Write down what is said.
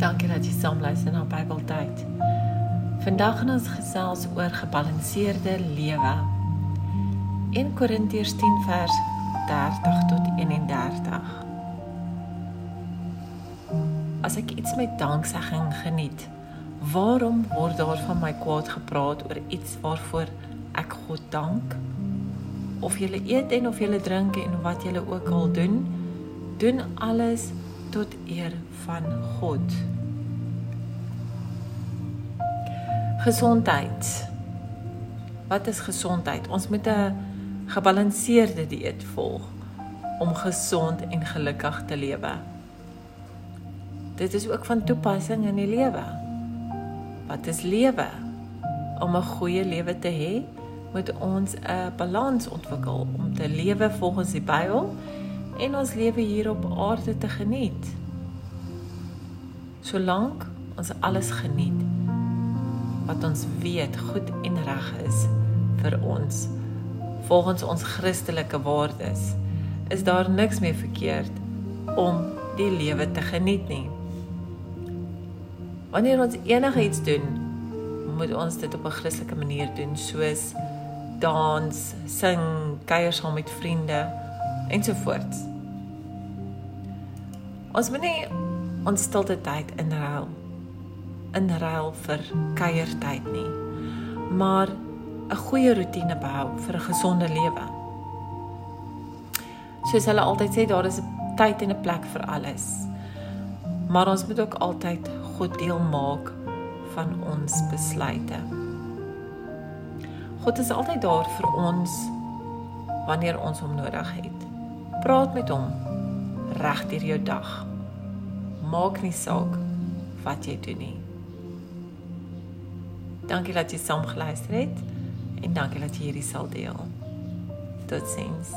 Dankie dat jy saam luister na Bybeltyd. Vandag gaan ons gesels oor gebalanseerde lewe. 1 Korintiërs 10 vers 30 tot 31. As ek iets met danksegging geniet, waarom word daar van my kwaad gepraat oor iets waarvoor ek God dank? Of jy eet en of jy drink en wat jy ook al doen, doen alles tot eer van God. Gesondheid. Wat is gesondheid? Ons moet 'n gebalanseerde dieet volg om gesond en gelukkig te lewe. Dit is ook van toepassing in die lewe. Wat is lewe? Om 'n goeie lewe te hê, moet ons 'n balans ontwikkel om te lewe volgens die Bybel en ons lewe hier op aarde te geniet. Solank ons alles geniet wat ons weet goed en reg is vir ons volgens ons Christelike waardes, is daar niks meer verkeerd om die lewe te geniet nie. Wanneer ons enigiets doen, moet ons dit op 'n Christelike manier doen, soos dans, sing, kuier saam met vriende ensovoorts. Ons moet nie ons stilte tyd inruil inruil vir kuiertyd nie maar 'n goeie rotine behou vir 'n gesonde lewe soos hulle altyd sê daar is 'n tyd en 'n plek vir alles maar ons moet ook altyd God deel maak van ons besluite. God is altyd daar vir ons wanneer ons hom nodig het praat met hom reg deur jou dag maak nie saak wat jy doen nie. Dankie dat jy saam geluister het en dankie dat jy hierdie sal deel. Totsiens.